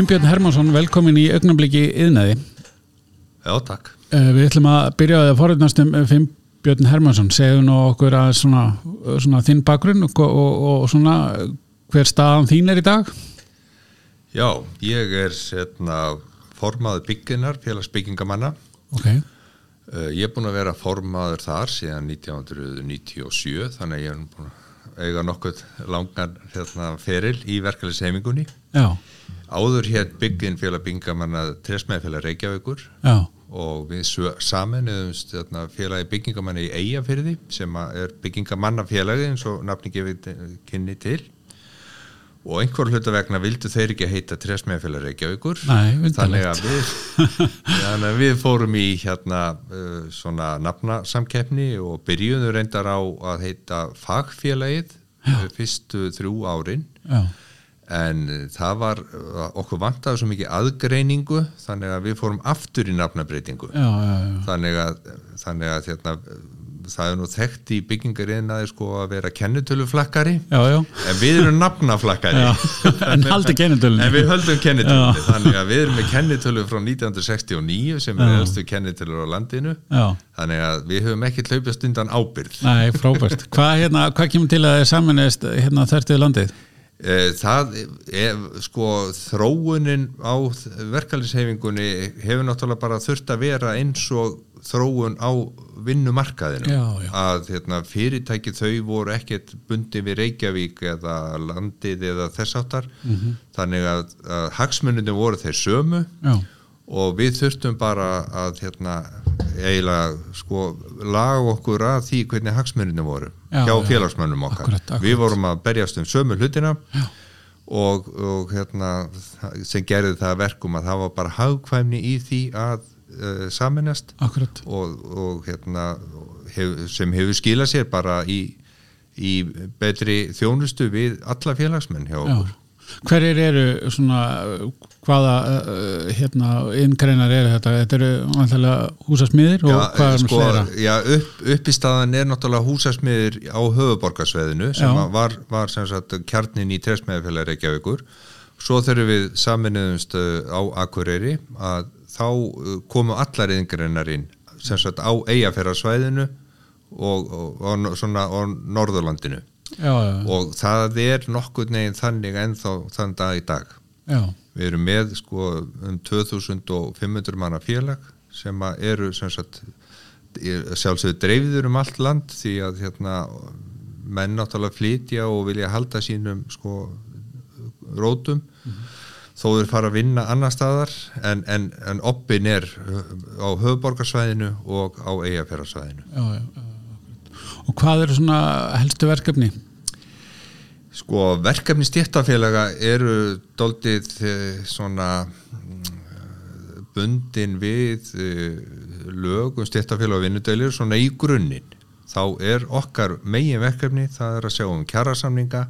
Finnbjörn Hermansson, velkomin í augnabliki yðnaði. Já, takk. Uh, við ætlum að byrja að forðnast um Finnbjörn Hermansson. Segðu nú okkur að svona, svona þinn bakgrunn og, og, og svona hver staðan þín er í dag? Já, ég er setna, formaður bygginar, félagsbyggingamanna. Ok. Uh, ég er búin að vera formaður þar síðan 1997, þannig að ég er búin að eiga nokkuð langan hérna, feril í verkefæliseimingunni. Áður hér byggin félag byggingamanna Tresmæðfélag Reykjavíkur Já. og við saminuðumst hérna, félagi byggingamanna í Eyjafyrði sem er byggingamannafélagi eins og nafni gefið kynni til og einhver hluta vegna vildu þeir ekki heita Tresmæðfélag Reykjavíkur. Nei, þannig að við, þannig að við fórum í hérna uh, svona nafnasamkeppni og byrjuðum reyndar á að heita fagfélagið fyrstu þrjú árin. Já. En það var okkur vantaði svo mikið aðgreiningu þannig að við fórum aftur í nafnabreitingu þannig að, þannig að hérna, það er nú þekkt í byggingariðnaði sko að vera kennitöluflakkari. En við erum nafnaflakkari. En haldi kennitölunni. En við höldum kennitölunni. Þannig að við erum með kennitölu frá 1969 sem er elstu kennitölur á landinu. Þannig að við höfum ekki hlaupast undan ábyrð Nei, frábært. Hvað hérna, hva kemur til að það er samanist hérna þörtið landið? Það er sko þróunin á verkefælishefingunni hefur náttúrulega bara þurft að vera eins og þróun á vinnumarkaðinu já, já. að hérna, fyrirtæki þau voru ekkert bundi við Reykjavík eða landið eða þess áttar mm -hmm. þannig að, að hagsmuninu voru þeir sömu já. og við þurftum bara að hérna, eiginlega sko laga okkur að því hvernig hagsmuninu voru hjá félagsmönnum okkar akkurat, akkurat. við vorum að berjast um sömu hlutina og, og hérna, sem gerði það verkum að það var bara hagkvæmni í því að uh, saminast og, og hérna, hef, sem hefur skilað sér bara í, í betri þjónustu við alla félagsmenn hjá okkur. Hverjir eru svona hvaða uh, hérna inngreinar eru þetta? Þetta eru náttúrulega húsasmiðir og já, hvað er sko, fleira? Já, upp, upp í staðan er náttúrulega húsasmiðir á höfuborgarsveðinu sem var, var sem sagt kjarnin í tresmiðafélagi Reykjavíkur svo þegar við saminuðumst uh, á Akureyri að þá uh, komu allar inngreinar inn sem sagt á Eyjafjörðarsvæðinu og, og, og, svona, og Norðurlandinu. Já, já, og það er nokkur neginn þannig ennþá þann dag í dag. Já, við erum með sko um 2500 manna félag sem eru sem sagt sjálfsögur dreifður um allt land því að hérna menn náttúrulega flytja og vilja halda sínum sko rótum. Þó þeir fara að vinna annar staðar en, en, en oppin er á höfuborgarsvæðinu og á já. Og hvað eru svona helstu verkefni? Sko verkefni stjættafélaga eru doldið svona bundin við lög um stjættafélag og vinnudeilir svona í grunninn. Þá er okkar megin verkefni, það er að sjá um kjærasamninga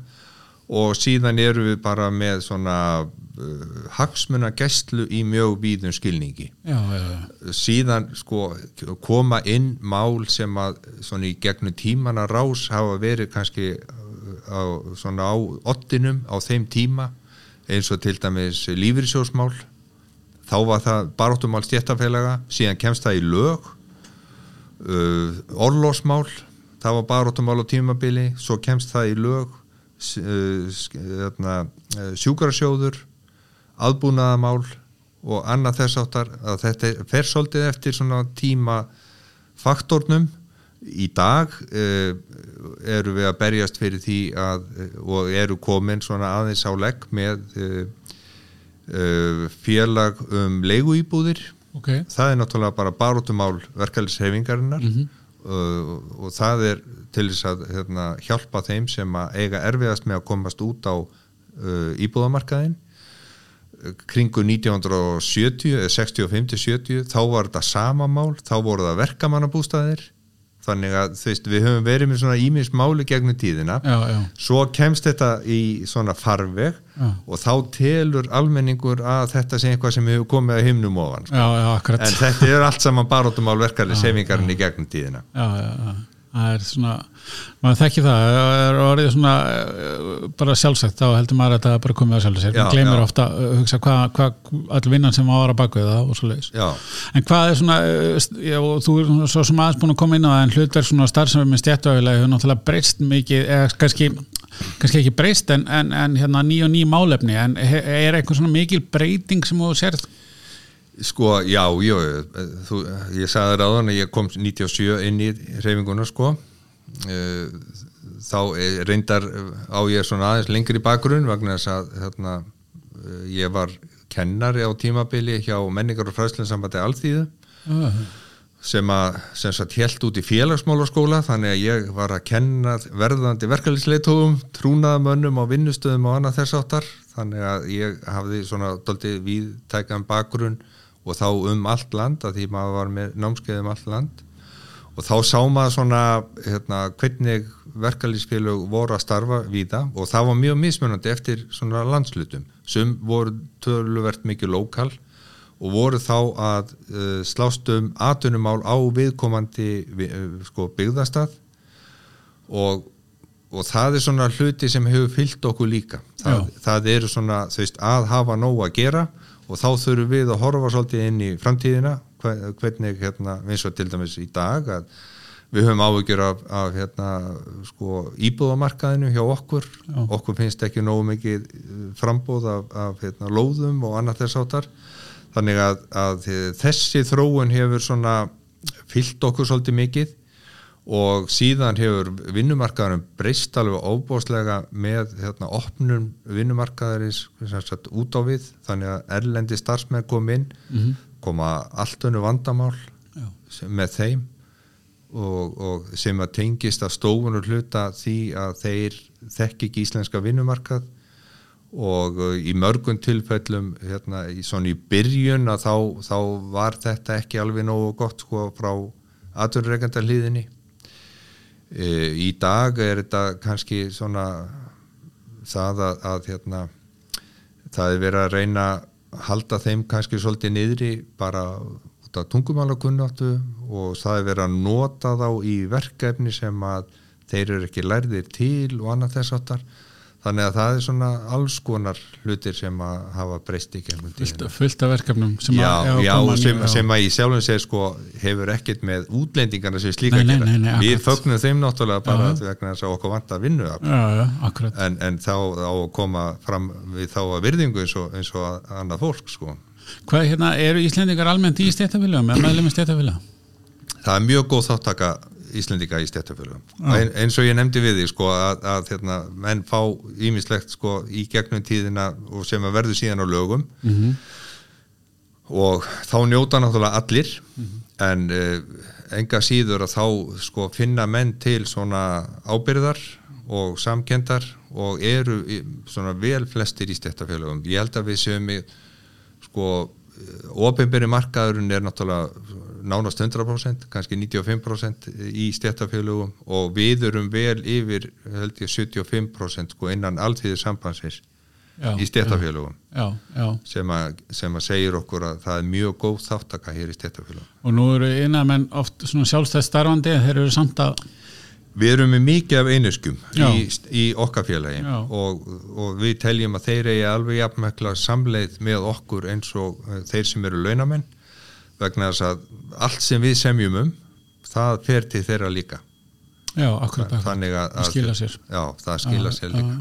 og síðan eru við bara með svona uh, hagsmuna gæstlu í mjög víðum skilningi. Já, já, já. Síðan sko koma inn mál sem að svona í gegnum tímana rás hafa verið kannski á, svona á ottinum á þeim tíma eins og til dæmis lífyrirsjósmál þá var það baróttumál stjættafélaga síðan kemst það í lög uh, orlósmál það var baróttumál á tímabili svo kemst það í lög uh, sjúkarasjóður aðbúnaðamál og annað þess áttar að þetta fer svolítið eftir svona tíma faktornum í dag uh, eru við að berjast fyrir því að, og eru komin svona aðeins á legg með uh, félag um leiguýbúðir okay. það er náttúrulega bara baróttumál verkefælishefingarinnar mm -hmm. Og það er til þess að hérna, hjálpa þeim sem að eiga erfiðast með að komast út á íbúðamarkaðin kringu 1970 65-70 þá var þetta sama mál þá voru það verkamannabústaðir þannig að þú veist við höfum verið með svona ímins máli gegnum tíðina já, já. svo kemst þetta í svona farveg já. og þá telur almenningur að þetta sé eitthvað sem hefur komið að himnum ofan sko. en þetta er allt saman baróttumál verkefni sefingarinn í gegnum tíðina það er svona, maður þekki það það er orðið svona eh, bara sjálfsagt, þá heldur maður að það bara komið að sjálfsagt, Já, maður gleymir já. ofta að hugsa hvað hva, all vinnan sem ára baku það og svo leiðis En hvað er svona, eh, já, þú er svona svo sem aðeins búin að koma inn á það en hlutverk svona starfsefum með stjættuafélagi hefur náttúrulega breyst mikið, eða kannski, kannski ekki breyst en, en, en hérna ný og ný málefni en er eitthvað svona mikil breyting sem þú sérð? Sko, já, já, þú, ég sagði þér áðan að ég kom 97 inn í reyfinguna, sko. Eh, Þá eh, reyndar á ég svona aðeins lengri bakgrunn vegna þess að þarna, eh, ég var kennari á tímabili hjá menningar og fræðslinsambandi Alþýðu sem að sem sagt helt út í félagsmálaskóla þannig að ég var að kenna verðandi verkefliðsleitóum, trúnaðamönnum á vinnustöðum og annað þess áttar þannig að ég hafði svona doldið viðtækan bakgrunn og þá um allt land að því maður var með námskeið um allt land. Og þá sá maður svona hérna, hvernig verkefliðsfélög voru að starfa víða og það var mjög mismunandi eftir svona landslutum sem voru töluvert mikið lokal og voru þá að uh, slást um atunumál á viðkomandi vi, uh, sko, byggðastað. Og, og það er svona hluti sem hefur fyllt okkur líka. Það, það eru svona veist, að hafa nóg að gera og þá þurfum við að horfa svolítið inn í framtíðina hve- hvernig hérna, eins og til dæmis í dag að við höfum áhyggjur af, af hérna, sko, íbúðamarkaðinu hjá okkur. Já. okkur finnst ekki nógu mikið uh, frambóð af, af hérna, lóðum og annað þess áttar þannig að, að þessi þróun hefur svona fyllt okkur svolítið mikið og síðan hefur vinnumarkaðurum breyst alveg óbóðslega með hérna, opnum vinnumarkaðarins sem sagt, út á við. Þannig að erlendi starfsmenn kom inn Mhm. koma allt önnu vandamál sem, með þeim. Og, og sem að tengist að stofunur hluta því að þeir þekki ekki íslenska vinnumarkað. Og uh, í mörgum tilfellum hérna, í, í byrjun að þá, þá var þetta ekki alveg nógu gott sko frá aturreikanda hlýðinni í dag er þetta kannski svona það að, að hérna, það er verið að reyna að halda þeim kannski svolítið niðri bara út af tungumálakunnáttu og það er verið að nota þá í verkefni sem að þeir eru ekki lærðir til og annað þess áttar þannig að það er svona alls konar hlutir sem að hafa breyst í gegnum tíðina. fullt af verkefnum sem Já, að, já, sem, sem að í sjálfum segir sko hefur ekkert með útlendingarna sem slíka Nei, nei, nei, Við fögnum þeim náttúrulega bara Já. vegna þess að okkur vantar vinnu já, já, akkurat en, en þá að koma fram við þá að virðingu eins og, eins og að- annað fólk sko. hvað hérna, eru Íslendingar almennt í stéttafélagum eða meðlum í stéttafélagum? Það er mjög góð þáttaka Íslendinga í stjættafölugum Já. en, eins og ég nefndi við því sko að, að hérna, menn fá ímislegt sko í gegnum tíðina og sem að verður síðan á lögum Mm -hmm. og þá njóta náttúrulega allir en uh, enga síður að þá sko finna menn til svona ábyrðar og samkendar og eru svona vel flestir í stjættafélögum ég held að við séum í sko ofinbyrri markaðurinn er náttúrulega nánast 100% kannski 95% í stjættafélögum og við erum vel yfir held ég 75% sko innan alltíður sambandsins já, í já, sem, sem að segir okkur að það er mjög góð þáttaka hér í stjættafélögum og nú eru innan menn oft svona sjálfstæð starfandi þeir eru samt að Við erum með mikið af einuskum í, í okkar félagi Já. og, og við teljum að þeir eigi alveg jafnmekla samleið með okkur eins og eh, þeir sem eru launamenn vegna þess að allt sem við semjum um það fer til þeirra líka. Já, akkurat, þannig að, Það skila sér. Já, það skila sér líka.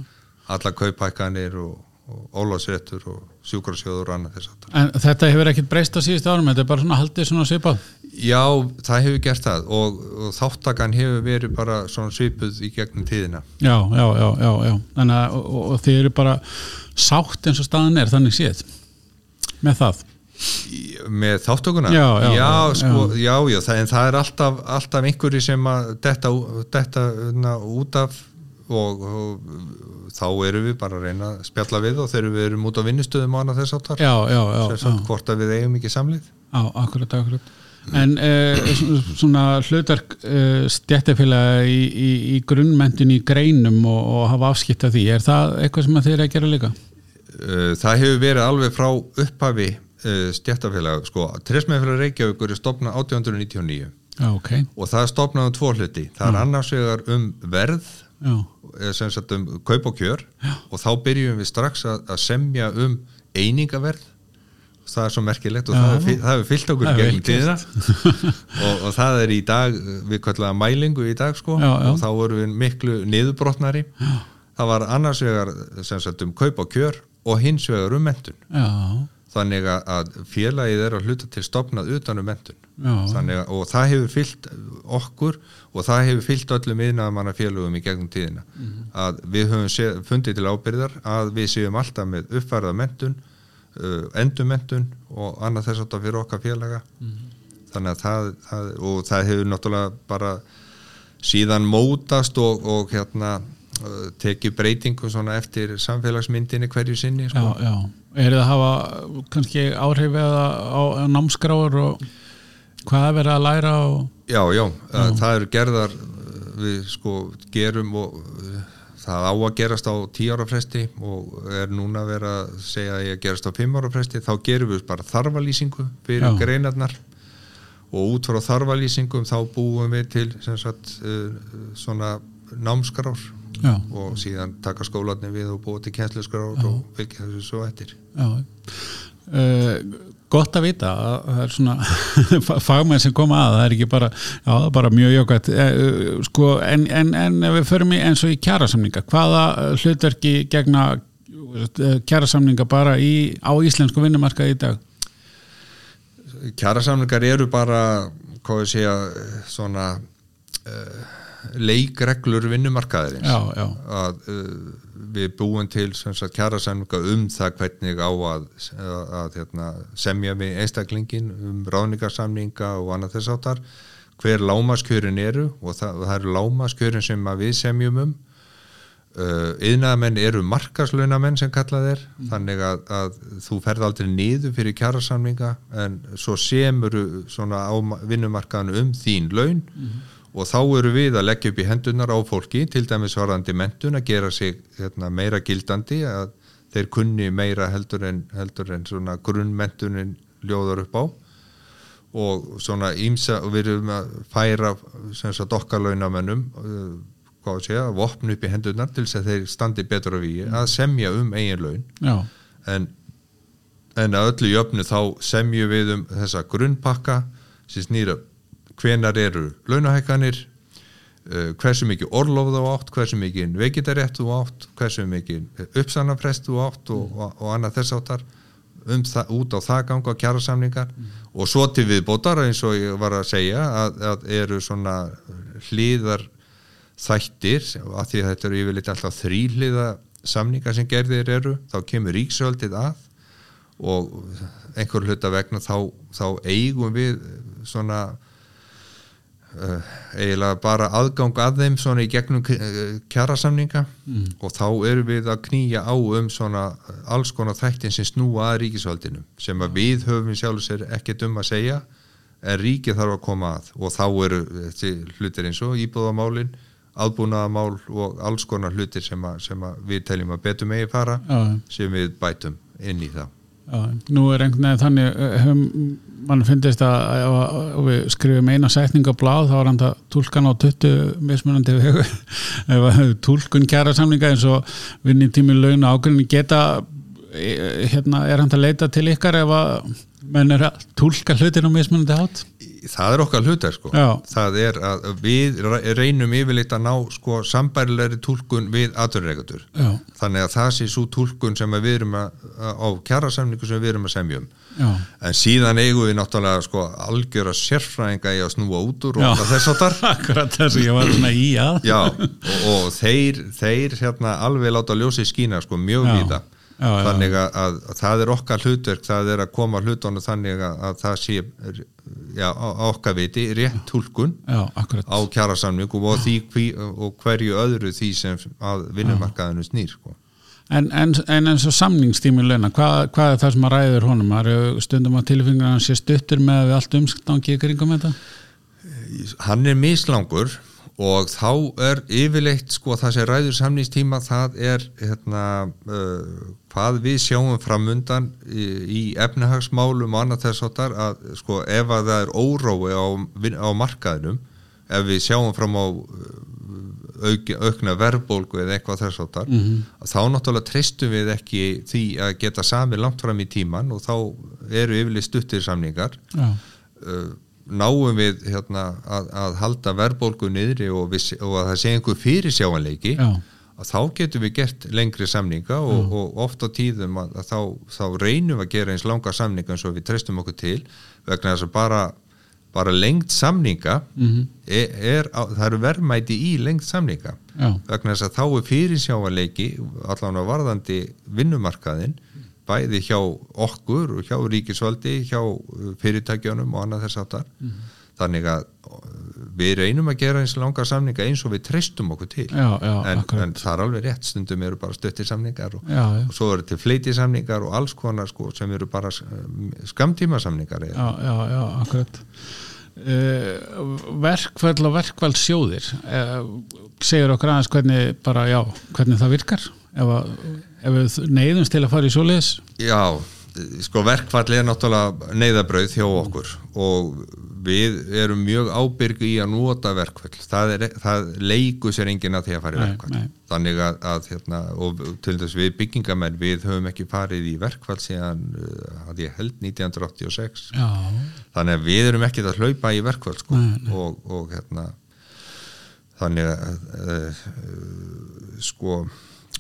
Alla kaupækkanir og, og ólásréttur og sjúkrasjóður og annað þess aftar en þetta hefur ekkit breyst á síðustu árum þetta er bara svona haldið svona svipað? Já, það hefur gert það og, og þáttakan hefur verið bara svona svipuð í gegnum tíðina. Já, já, já, já, já. Þannig að, og, og, og þið eru bara sátt eins og staðan er þannig séð með það með þáttökuna Já, já, já, sko, já, já það, en það er alltaf, alltaf einhverju sem að detta, detta na, út af og, og þá erum við bara að reyna að spjalla við og þegar við erum út á vinnustöðum og annað þess áttar hvort að við eigum ekki samlið já akkurat, akkurat. En uh, svona hlutverk uh, stjættafélaga í, í, í grunnmentin í greinum og, og hafa afskipt af því, er það eitthvað sem að þið er að gera líka? Uh, það hefur verið alveg frá upphafi uh, stjættafélag sko, Tresmæðfélag Reykjavíkur er stopnað 1899 Já, ok. og það stopnaði um tvo hluti. Það er annars vegar um verð Já, eða sem sagt um kaup og kjör. Og þá byrjum við strax að, að semja um einingaverð. Það er svo merkilegt og Já. það hefur fyllt okkur er gert. tíðina. og, og það er í dag við kallega mælingu í dag sko. Já, já. og þá vorum við miklu niðurbrotnari. Já. það var annars vegar sem sagt um kaup og kjör og hins vegar um mentun já, þannig að- félagið er að hluta til stopnað utan um mentun já. að, og það hefur fyllt okkur og það hefur fyllt öllum yðnaðamanna félögum í gegnum tíðina að við höfum sé, fundið til ábyrðar að við séum alltaf með uppfærða mentun uh, endurmentun og annað þess að fyrir okkar félaga þannig að það, það og það hefur náttúrulega bara síðan mótast og, og hérna uh, tekið breytingu eftir samfélagsmyndinni hverju sinni Já, sko. já. Er það að hafa kannski áhrif eða á, námskráur og hvað er verið að læra og... Já, já, já. það eru gerðar við sko gerum og það á að gerast á 10 ára fresti og er núna vera að segja að ég gerast á 5 ára fresti þá gerum við bara þarfalýsingu fyrir Já. greinarnar og út frá þarfalýsingum þá búum við til sem sagt uh, svona námskrár Já, og síðan taka skólarnir við og búa til kennsluskrár og fylgja þessu svo eftir já. Uh, gott að vita að það er svona fagmenn sem koma að, það er ekki bara já, bara mjög jókvæmt uh, sko, en, en, en ef við förum í eins og í kjærasamninga, hvaða hlutverki gegna kjærasamninga bara í, á íslensku vinnumarka í dag? kjærasamlingar eru bara hvað ég segja svona uh, leikreglur vinnumarkaðarins. Já, já, að uh, við búum til sagt kjærasamlinga um það hvernig á að, að, að hérna, semja við einstaklingin um ráðningarsamlinga og annað þess áttar hver lámaskjörin eru og það, það eru lámaskjörin sem við semjum um. Uh, yðnaðamenn eru markaslaunamenn sem kallað er þannig að, að þú ferð aldrei niður fyrir kjærasamlinga en svo semur svona á ma- vinnumarkaðinu um þín laun og þá eru við að leggja upp í hendunar á fólki til dæmis varðandi mentun að gera sig hérna, meira gildandi að þeir kunni meira heldur en, heldur en svona grunnmentunin ljóðar upp á. Og svona ímsa og við erum að færa sem sagt okkar launamennum uh, hvað að segja, vopn upp í hendurnar til þess að þeir standi betur á víi að semja um eigin laun. Já, en, en að öllu jöfnu þá semju við um þessa grunnpakka sem snýra hvenar eru launahækkanir? Uh, hversu mikið orlof þú átt? Hversu mikið vegetarétt þú átt? Hversu mikið uppsannafrest þú átt og, og, og annað þess áttar um það, út á það ganga kjærasamningar og svo til viðbótar eins og ég var að segja að, að eru svona hlýðar þættir að því að þetta eru yfirleitt alltaf þrýhliða samningar sem gerðir eru þá kemur ríksöldið að og einhver hluta vegna þá, þá eigum við svona eiginlega bara aðgang að þeim svona í gegnum uh, kjarasamninga. Og þá erum við að knýja á um svona alls konar þættin sem snúa að ríkisvaldinu sem að við höfum sjálf sér ekkert um að segja en ríkið þarf að koma að. Og þá eru þessi hlutir eins og íbúðamálin aðbúnaðamál og alls konar hlutir sem, að, sem að við teljum að betur megi fara já, sem við bætum inn í það já, nú er einhvern veginn þannig hefum, mann finnst að ef við skrifum eina setning á blað þá er hann það tólkan á 20 mismunandi vegu. Tólkun kjæra samlinga eins og vinni tími laun og ágrinni geta eh, hérna, er hann að leita til ykkar ef að menn er að tólka hlutin á mismunandi hátt það er okkar hlutar sko. Já. það er að við re- reynum yfirleitt að ná sko sambærilegri túlkun við aturreikatur já, þannig að það sé svo túlkun sem að við erum að, á kjarasamningu sem við erum að semja um. Já, en síðan eigum við náttúrulega sko algjöra sérfræðinga í að snúa út úr Já. og þess áttar akkurat þess að ég var svona í að. Já, og, og þeir, þeir hérna alveg láta ljósi skína sko mjög víta Já, þannig að, að, að það er okkar hlutverk það er að koma hlutunum þannig að, að það sé já, okkar viti rétt akkurat á kjarasamningum og, og hverju öðru því sem að vinnumarkaðinu snýr sko. En, en, en eins og samningstími launa, hvað, hvað er það sem að ræður honum? Það eru stundum að tilfengur hann sé stuttur með allt umstangi í kringum þetta? hann er mislangur og þá er yfirleitt sko það sem ræður samningstíma það er hérna uh, hvað við sjáum framundan í, í efnahagsmálum og annað þess að sko ef að það er órói á, á markaðinum ef við sjáum fram á uh, auk, aukna verðbólgu eða eitthvað þess áttar mm -hmm. þá náttúrulega treystum við ekki því að geta sami langt fram í tíman og þá eru yfirleitt stuttir samningar uh, náum við hérna, að, að halda verðbólgu niðri og, við, og að það sé einhver fyrir sjáanleiki Já. að þá getum við gert lengri samninga og, og oft á tíðum að, að þá, þá reynum að gera eins langa samninga eins og við treystum okkur til vegna þess að bara, bara lengt samninga mm -hmm. er, er, það eru verðmæti í lengt samninga Já. vegna þess að þá er fyrir sjáanleiki allavega varðandi vinnumarkaðin bæði hjá okkur og hjá ríkisvaldi, hjá uh, fyrirtækjunum og annað þess aftar mm -hmm. þannig að uh, við reynum að gera eins langar samninga eins og við treystum okkur til. Já, já, en, en það er alveg rétt, stundum eru bara stöttir samningar og, já, og svo eru til fleiti samningar og alls konar sko, sem eru bara skamtíma samningar Já, já, já, akkurat. Uh, Verkvæl og verkvæl sjóðir uh, segir okkur aðeins hvernig bara, já, hvernig það virkar? Ef, að, ef við neyðumst til að fara í svoleiðis Já, sko verkfall er náttúrulega neyðabrauð hjá okkur og við erum mjög ábyrgu í að nota verkfall það, er, það leiku sér enginn að því að fara í verkfall nei, nei. þannig að, að hérna, og til þess við byggingamenn við höfum ekki farið í verkfall síðan að uh, ég held 1986 Já. þannig að við erum ekki að hlaupa í verkfall sko. nei, og, og hérna þannig að uh, uh, sko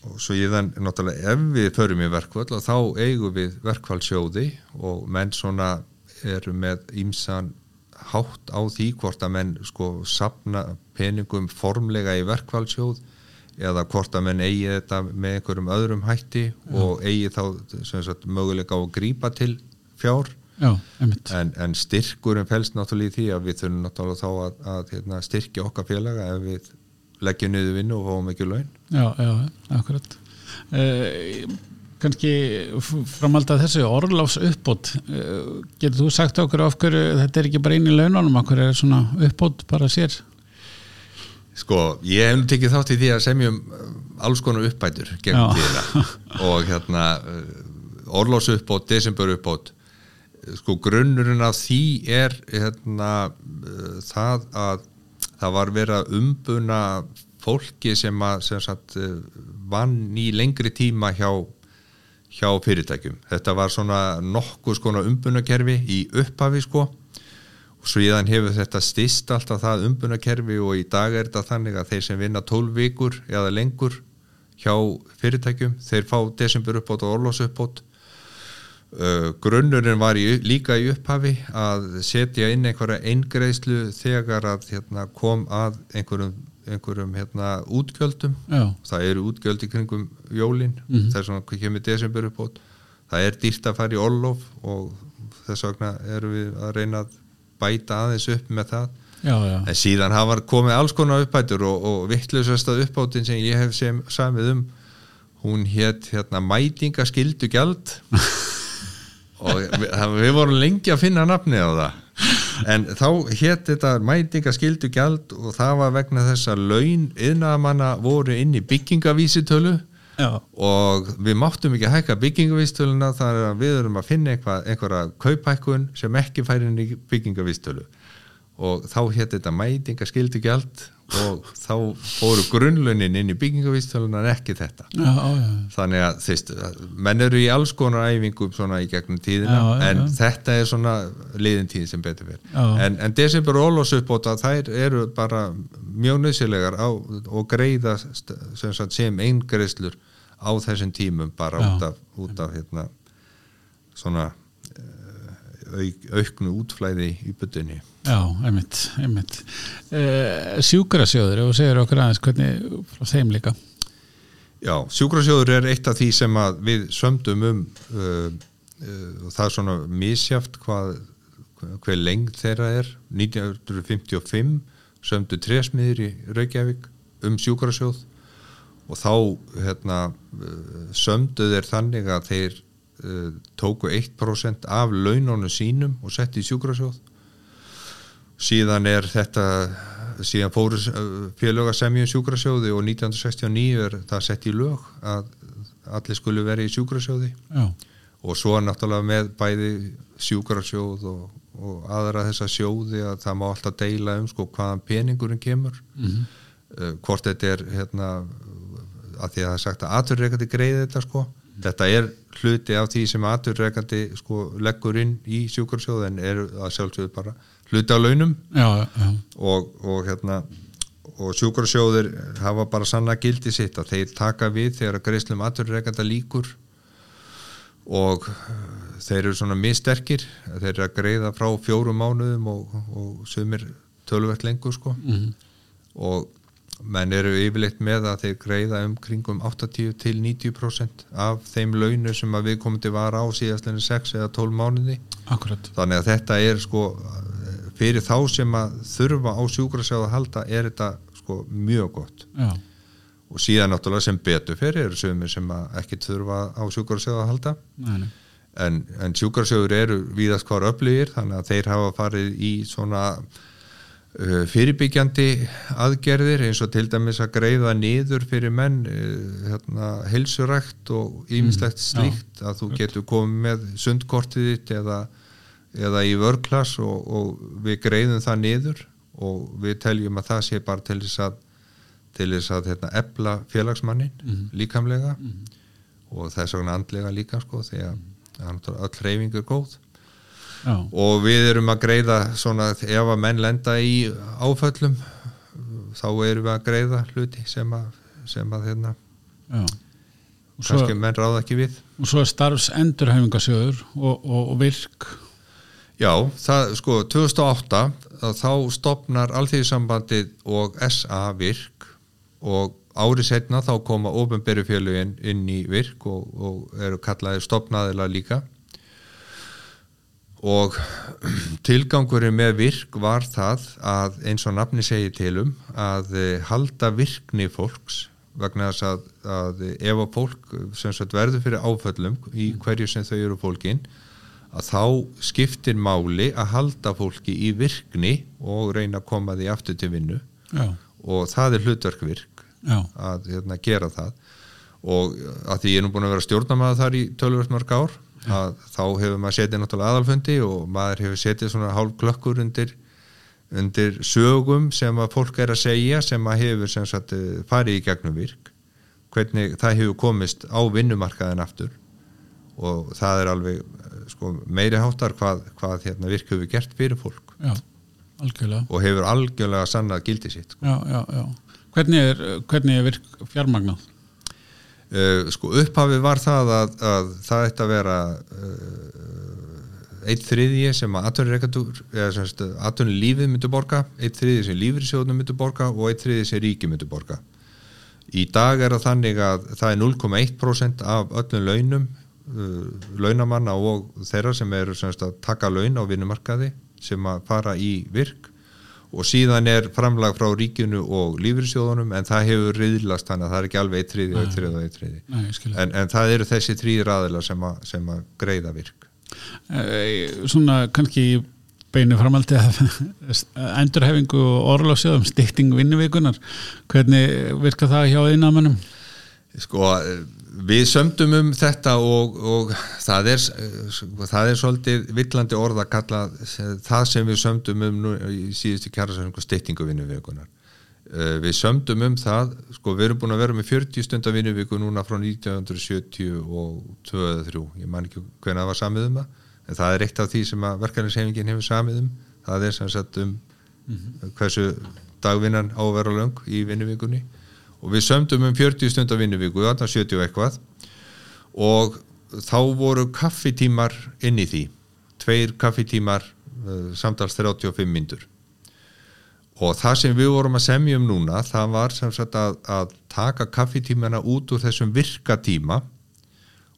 og svo ég þann náttúrulega ef við förum í verkvall þá eigum við verkvallsjóði og menn svona eru með ímsan hátt á því hvort að menn sko sapna peningum formlega í verkvallsjóð eða hvort að menn eigi þetta með einhverjum öðrum hætti Já. og eigi þá sagt, möguleika á að grípa til fjár. Já, en, en styrkurum fælst náttúrulega í því að við þurfum náttúrulega þá að, að hérna, styrkja okkar félaga ef við leggjum niður vinnu og fáum ekki laun Já, já, akkurat. Eh, kannski framaldað þessu orðláfs uppbót eh, getur þú sagt okkur af hverju þetta er ekki bara eini laununum, af hverju er svona uppbót bara sér? Sko, ég hef tekið þátt í því að semjum eh, alls konar uppbætur gegn tíðina. Og hérna eh, orðláfs uppbót, desember uppbót sko grunnurinn af því er hérna það að það var verið að umbuna fólki sem, að, sem sagt, eh, vann í lengri tíma hjá, hjá fyrirtækjum. Þetta var svona nokkuð skona umbunakerfi í upphafi sko og svo íðan hefur þetta stist alltaf það umbunakerfi og í dag er þetta þannig að þeir sem vinna 12 vikur eða lengur hjá fyrirtækjum, þeir fá desember uppbót og orlos uppbót Uh, grunnurinn var í, líka í upphafi að setja inn einhverja eingreðslu þegar að hérna, kom að einhverjum, einhverjum hérna, útgjöldum Já. það eru útgjöldi kringum jólin mm -hmm. þess vegna kemur desember upp át það er dýrt að fara í Orlof og þess vegna erum við að reyna að bæta aðeins upp með það já, já. en síðan hafa komið alls konar uppbætur og, og vittlusast uppbátin sem ég hef sem samið um hún hétt hérna, mætingaskildu gjald og við, við vorum lengi að finna nafni á það en þá hétt þetta mætingaskildu gjald og það var vegna þess að laun yðnamanna voru inn í byggingavísitölu Já. og við máttum ekki hækka byggingavísitöluna þar að við erum að finna einhverja kaupækkun sem ekki færi inn í byggingavísitölu og þá hétt þetta mætingaskildu gjald og þá fóru grunnlunin inn í byggingavístölunar ekki þetta. Já, já. þannig að þeist, menn eru í alls konar æfingum svona í gegnum tíðina já, en þetta er svona liðin tíð sem betur verið en, en desember og ólásuppbóta þær eru bara mjög nöðsilegar og greiða sem, sem eingreðslur á þessum tímum bara út af, út af hérna, svona auk, auknu útflæði í byttunni Já, einmitt, einmitt. Uh, Sjúkrasjóður, ef þú segir okkur aðeins hvernig frá þeim líka. Já, sjúkrasjóður er eitt af því sem við sömdum um uh, uh, það er svona misjaft hvað, hvað lengt þeirra er. 1955 sömdu tresmiðir í Reykjavík um sjúkrasjóð og þá hérna, sömdu þeir þannig að þeir uh, tóku 1% af launónu sínum og setti í sjúkrasjóð síðan er þetta síðan fóru félög að semja um sjúkrasjóði og 1969 er það sett í lög að allir skulle vera í sjúkrasjóði. Já, og svo náttúrulega með bæði sjúkrasjóð og, og aðra þessa sjóði að það má alltaf deila um sko hvaðan peningurinn kemur. Mhm, uh, hvort þetta er hérna að því að það er sagt að aturreikandi greiði þetta sko. Þetta er hluti af því sem aturreikandi sko leggur inn í sjúkarsjóð en er að sjálfsögðu bara hluti af launum. Já, já, og, og hérna og sjúkarsjóðir hafa bara sanna gildi sitt að þeir taka við þegar að greiðslum aturreikanda líkur og uh, þeir eru svona misterkir þeir eru að greiða frá fjórum mánuðum og, og sumir tölvert lengur sko. Mhm, og menn eru yfirleitt með að þeir greiða um kringum 80 til 90% af þeim launu sem að við komum til var á síðastlega 6 eða 12 mánuði. Akkurat. Þannig að þetta er sko fyrir þá sem að þurfa á sjúkrasjáð að halda er þetta sko mjög gott. Já, og síðan náttúrulega sem betur fyrir eru sögumir sem að ekki þurfa á sjúkrasjáð að halda. Nei, nei, en, en sjúkrasjóður eru víðast hvar öflugir þannig að þeir hafa farið í svona uh, fyrirbyggjandi aðgerðir eins og til dæmis að greiða niður fyrir menn uh, hérna, heilsurækt og ýmislegt slíkt að þú getur komið með sundkortið þitt eða, eða í vörklass og, og við greiðum það niður og við teljum að það sé bara til þess að til þess að hérna, ebla félagsmannin líkamlega og þess vegna andlega líka sko því að það er náttúrulega öll hreyfing er góð. Já, og við erum að greiða svona ef að menn lenda í áföllum þá erum við að greiða hluti sem að, sem að hérna, kannski menn ráða ekki við. og svo er starfs endurhæfingasjóður og, og, og virk Já, það sko 2008 að þá stopnar Alþýðisambandið og SA virk og árið setna þá koma ofinberufélugin inn í virk og, og eru kallaði stopnaðila líka. Og tilgangurinn með virk var það að eins og nafni segir til um að eh, halda virkni fólks vegna þess að, að ef að fólk sem verður fyrir áföllum í hverju sem þau eru fólkin að þá skiptir máli að halda fólki í virkni og reyna að koma því aftur til vinnu. Já, og það er hlutverk virk já, að hérna, gera það. Og að því ég er nú búin að vera stjórnamaður þar í tölvöld mörg ár að þá hefur maður setið náttúrulega aðalfundi og maður hefur setið svona hálf klökkur undir, undir sögum sem að fólk er að segja sem að hefur sem sagt eh, farið í gegnum virk. Hvernig það hefur komist á vinnumarkaðin aftur. Og það er alveg sko, meiri háttar hvað, hvað hérna, virk hefur gert fyrir fólk já, og hefur algjörlega sannað gildi sitt sko. já, já, já. Hvernig er, hvernig er virk fjármagnað? Uh, sko upphafi var það að, að það ætti að vera uh, eitt þriðji sem að semst atvinnulífið myndi borga eitt þriðji sem lífriðsjóðnum myndi borga og eitt þriðji sem ríki myndi borga í dag er það þannig að það er 0,1% af öllum launum uh, launamanna og þeirra sem eru semst að taka laun á vinnumarkaði sem að fara í virk. Og síðan er framlag frá ríkinu og lífriðsjóðunum en það hefur riðlast þannig að það er ekki alveg eitt þriði og eitt þriði og eitt skil en, en það eru þessi þrýr aðila sem, að- sem að greiða virk. Eh, Svona kannski beinu framaldi að endurhefingu og orlásjóðum stikting vinnuvikunar hvernig virka það hjá innamönnum? sko við sömdum um þetta og, og það, er, það er svolítið villandi orð að kalla það sem við sömdum um nú, í síðustu kjærasæringu styttingu vinnuvikunar við sömdum um það sko við erum búin að vera með 40 stundar vinnuviku núna frá 1972 eða 3 ég man ekki hvernig það var samið um það en það er eitt af því sem að verkefnisefingin hefur samið um. Það er sem sagt um hversu dagvinnan á að vera löng í vinnuvikunni og við sömdum um 40 stundar vinnuviku þarna 70 og eitthvað. Og þá voru kaffitímar inn í því. Tveir kaffitímar uh, samtals 35 myndur og það sem við vorum að semja um núna það var sem sagt að, að taka kaffitímana út úr þessum virkatíma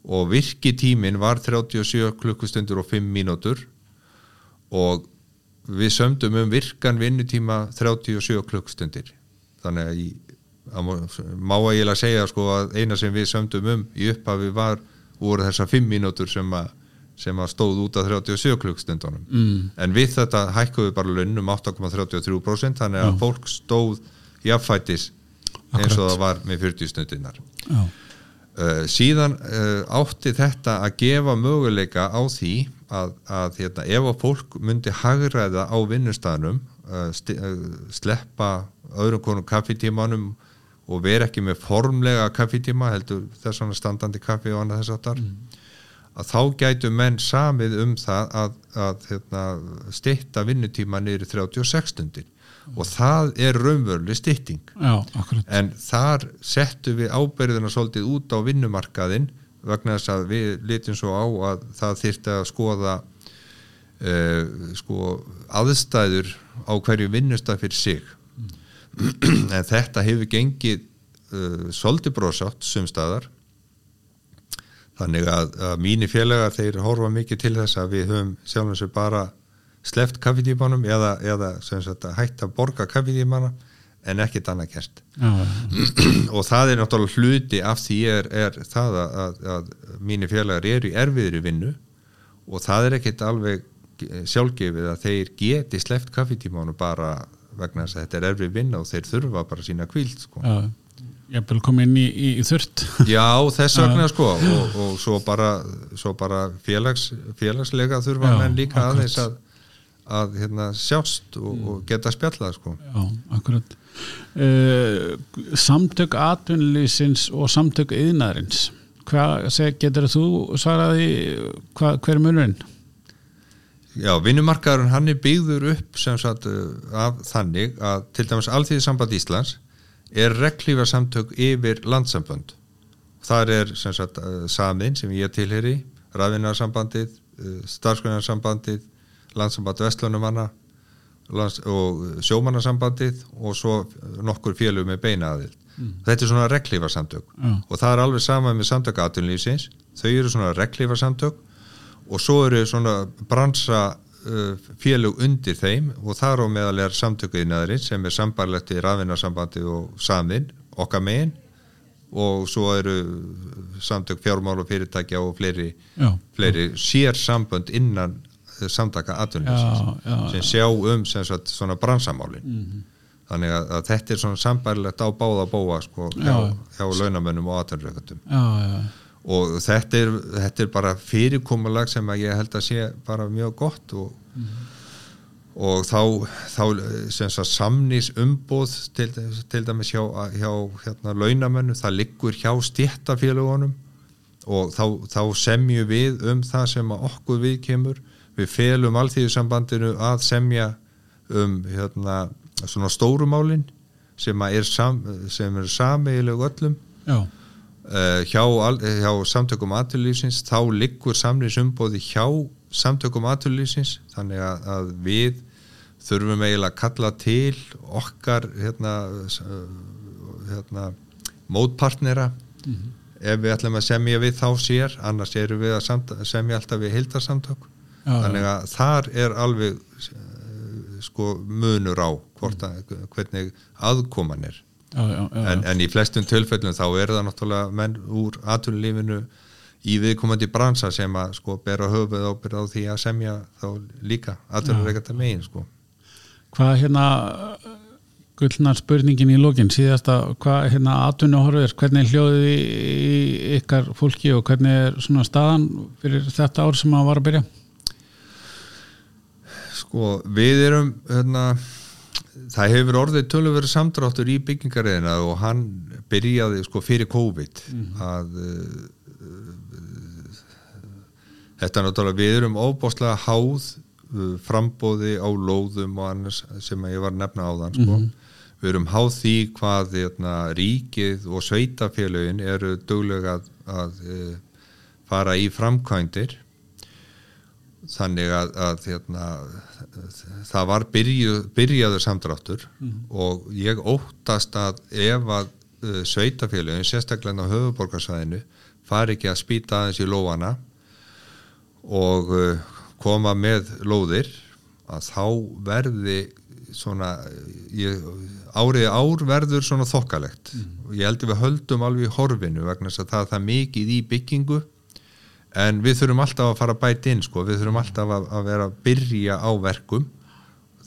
og virkitímin var 37 klukkustundur og 5 mínútur. Og við sömdum um virkan vinnutíma 37 klukkustundir. Þannig að í, má að segja sko að eina sem við sömdum um í upphafi var voru þessar 5 mínútur sem að sem að stóð út af 37 klukkstundunum mm. en við þetta hækkuðu bara launum 8,33% þannig að Já. fólk stóð jafnfætis eins og það var með 40 stundinnar já, uh, síðan uh, átti þetta að gefa möguleika á því að, að hérna, ef að fólk myndi hagræða á vinnustæðanum uh, uh, sleppa öðrum konum kaffitímanum og vera ekki með formlega kaffitíma heldur þess vegna standandi kaffi og annað þess áttar að þá gætu menn samið um það að, að hérna, stitta vinnutíma niður í 36 stundir. Og það er raunveruleg stitting já, en þar settu við ábyrðina svolítið út á vinnumarkaðin vegna þess að við litum svo á að það þyrfti að skoða uh, sko aðstæður á hverju vinnustaf fyrir sig en þetta hefur gengið uh, svolítið brosátt sumstaðar þannig að, að mínir félagar þeir horfa mikið til þess að við höfum sjálfum sér bara sleft kaffitímanum eða, eða sagt, hætta að borga kaffitímana en ekkert annað kerst já, og það er náttúrulega hluti af því er, er það að, að, að mínir félagar eru í erfiðri vinnu og það er ekkert alveg sjálfgefið að þeir geti sleft kaffitímanu bara vegna þess að þetta er erfið vinna og þeir þurfa bara sína kvíld sko. já ég vil koma inn í, í, í þurrt Já, þess vegna sko og, og svo bara, svo bara félags, félagslega þurfa menn líka akkurat. aðeins að, að hérna, sjást og, og geta spjallað sko Já, akkurat uh, Samtök atvinnlýsins og samtök yðnaðarins hvað getur þú svaraði hva, hver er munurinn? Já, vinnumarkaðurinn hann er byggður upp sem sagt uh, af þannig að til dæmis Alþýðisamband Íslands er reglífa samtök yfir landsambönd. Þar er sem sagt uh, samin sem ég tilheri, rafinnarsambandið, uh, starfsgrunarsambandið, landsamband Vestlunumanna lands, og sjómannarsambandið og svo nokkur félug með beina aðild. Þetta er svona reglífa samtök Já. og það er alveg sama með samtök aðtunlýfsins, þau eru svona reglífa samtök og svo eru svona bransa uh, félug undir þeim og þar á meðal er samtökuðinaðurinn sem er sambarlegt í raðvinnarsambandi og samin, okkar megin. Og svo eru samtök fjármál og fyrirtækja og fleiri, Já, fleiri sér sambönd innan samtaka já, já, sem sjá um sem sagt, svona bransamálin. Þannig að, að þetta er svona sambarlegt á báða bóa sko, hjá, Já. hjá launamönnum og já, já, og þetta er, þetta er bara fyrirkomulag sem að ég held að sé bara mjög gott og, og þá, þá sagt, samnís umboð til, til dæmis hjá, hjá hérna, launamönnu, það liggur hjá stjættafélagunum og þá, þá semju við um það sem að okkur við kemur við felum alþýðusambandinu að semja um hérna, svona stórumálin sem er, sam, er sameigileg öllum. Já, uh, hjá, hjá samtökum aturlýfsins þá liggur samlýsumbóði hjá samtökum aturlýfsins þannig að, að við þurfum eiginlega að kalla til okkar hérna, uh, hérna mótpartnera. Ef við ætlum að semja við þá sér annars erum við að samt, semja alltaf við hildarsamtök Já, þannig að þar er alveg uh, sko munur á hvort að, hvernig aðkoman er já, já, en, en í flestum tilfellum þá er það náttúrulega menn úr atvinnulífinu í viðkomandi bransa sem að sko bera höfuð ábyrð á því að semja þá líka atvinnureikata megin sko. Hvað hérna gullnar spurningin í lókin síðasta, hvað hérna atvinnu horfir hvernig er hljóðið í, í ykkar fólki og hvernig er svona staðan fyrir þetta ár sem að var að byrja? Sko við erum hérna, það hefur orðið töluveri samdráttur í byggingariðina og hann byrjaði sko fyrir COVID að uh, þetta er náttúrulega við erum óbáslega háð uh, frambóði á lóðum og annars sem ég var nefna á þann sko. við erum háð því hvað hérna, ríkið og sveitafélögin eru duglega að, að uh, fara í framkvæmdir þannig að, að hérna, það var byrju, byrjaður samdráttur og ég óttast að ef að uh, sveitafélögin, sérstaklega á höfuborgarsæðinu fari ekki að spýta aðeins í lófana og uh, koma með lóðir að þá verði svona ég, árið ár verður svona þokkalegt. Og ég held að við höldum alveg í horfinu vegna þess að það er mikið í byggingu en við þurfum alltaf að fara að bæta inn sko, við þurfum alltaf að, að vera að byrja á verkum.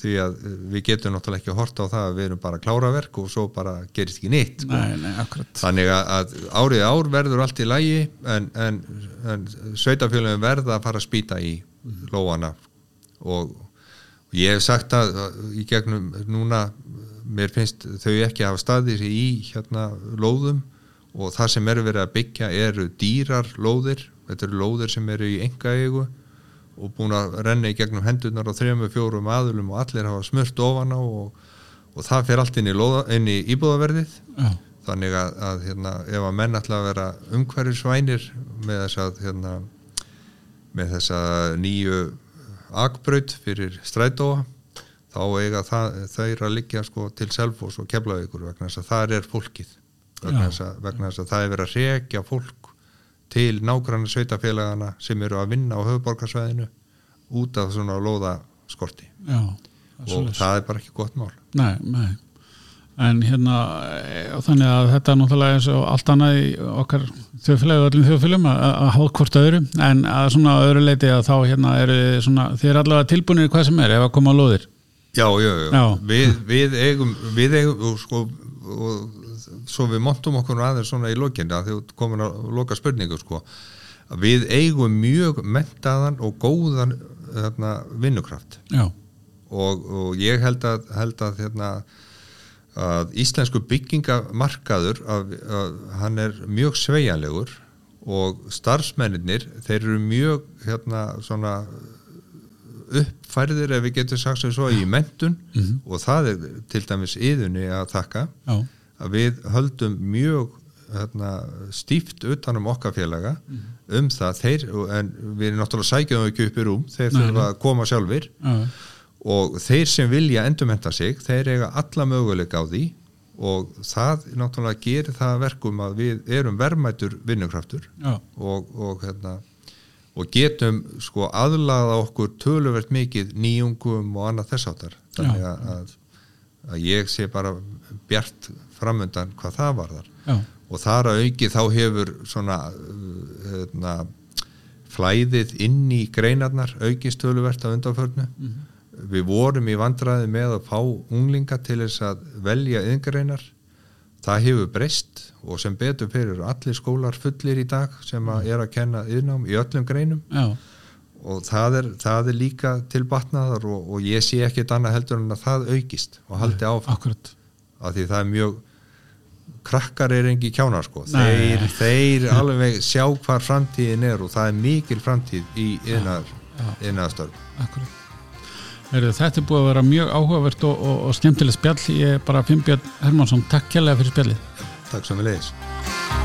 Því að eh, við getum náttúrulega ekki að horta á það að við erum bara að klára verk og svo bara gerist ekki nýtt sko. nei, nei, þannig að, að árið ár verður allt í lægi en, en, en sveitafélagin verða að fara að spýta í lóana. Og ég hef sagt að í gegnum núna mér finnst þau ekki hafa staðið í hérna lóðum. Og það sem eru verið að byggja eru dýrar lóðir, þetta eru lóðir sem eru í enga eigu og búin að renna í gegnum hendunar á þrejum fjórum aðlum og allir hafa smurt ofan á og, og það fer allt inn í, lóða, inn í íbúðaverðið. Já, þannig að, að hérna, ef að menn ætla að vera umhverfisvænir með þess að hérna, með þessa nýju akbraut fyrir strætóa þá eiga það, þeir að liggja sko, til Selfoss og Keflavíkur vegna þess að það er fólkið. Vegna þess, að, vegna þess að það er verið að rekja fólk til nágranna sveitafélagana sem eru að vinna á höfuborgarsvæðinu út af svona lóðaskorti. Já og svoleiðis. það er bara ekki gott mál. Nei, nei. En hérna e, þannig að þetta er náttúrulega eins og allt annað í okkar þjóðfélagi og öllum þjóðfélagum að, að hafa hvort öðru. En að svona öðru leiti að þá hérna eru svona, þið er allavega tilbúinir hvað sem er ef að koma að lóðir. Já, já, já, Já. Við, við eigum við eigum og sko og svo við montum okkur aðeins svona í lokinni að þið komin að loka spurningu sko. Við eigum mjög mentaðan og góðan þarna, vinnukraft. Og, og ég held að, held að, hérna, að íslensku byggingamarkaður að, að hann er mjög sveigjanlegur og starfsmennir þeir eru mjög hérna, svona uppfærðir ef við getum sagt sem svo í mentun og það er til dæmis yðunni að þakka. Já, að við höldum mjög hérna, stíft utanum okkar félaga um það. Þeir, en við erum náttúrulega sækjum ekki upp í rúm, þeir þurfa að koma sjálfur já, og þeir sem vilja endurmenta sig þeir eiga alla möguleika á því. Og það náttúrulega gerir það að verkum að við erum verðmætur vinnukraftur. Já, og, og, hérna, og getum sko aðlaða okkur töluvert mikið nýjungum og annað þess áttar þannig að, að ég sé bara bjart framundan hvað það varðar. Já, og þar að auki þá hefur svona uh, hérna, flæðið inn í greinarnar aukist töluvert af undanförnu. Við vorum í vandræði með að fá unglinga til þess að velja yðingreinar það hefur breyst og sem betur fyrir allir skólar fullir í dag sem að er að kenna yðnám í öllum greinum. Já, og það er, það er líka til batnaðar og, og ég sé ekkert annað heldur en að það aukist og haldi áfram. akkurat af því það er mjög krakkar er engi kjánar sko þeir, þeir alveg sjá hvar framtíðin er og það er mikil framtíð í. Heyrðu, þetta er búið að vera mjög áhugavert og, og, og skemmtileg spjall. Ég er bara Finnbjörn Hermansson, takk kærlega fyrir spjallið. Takk sem við leiðis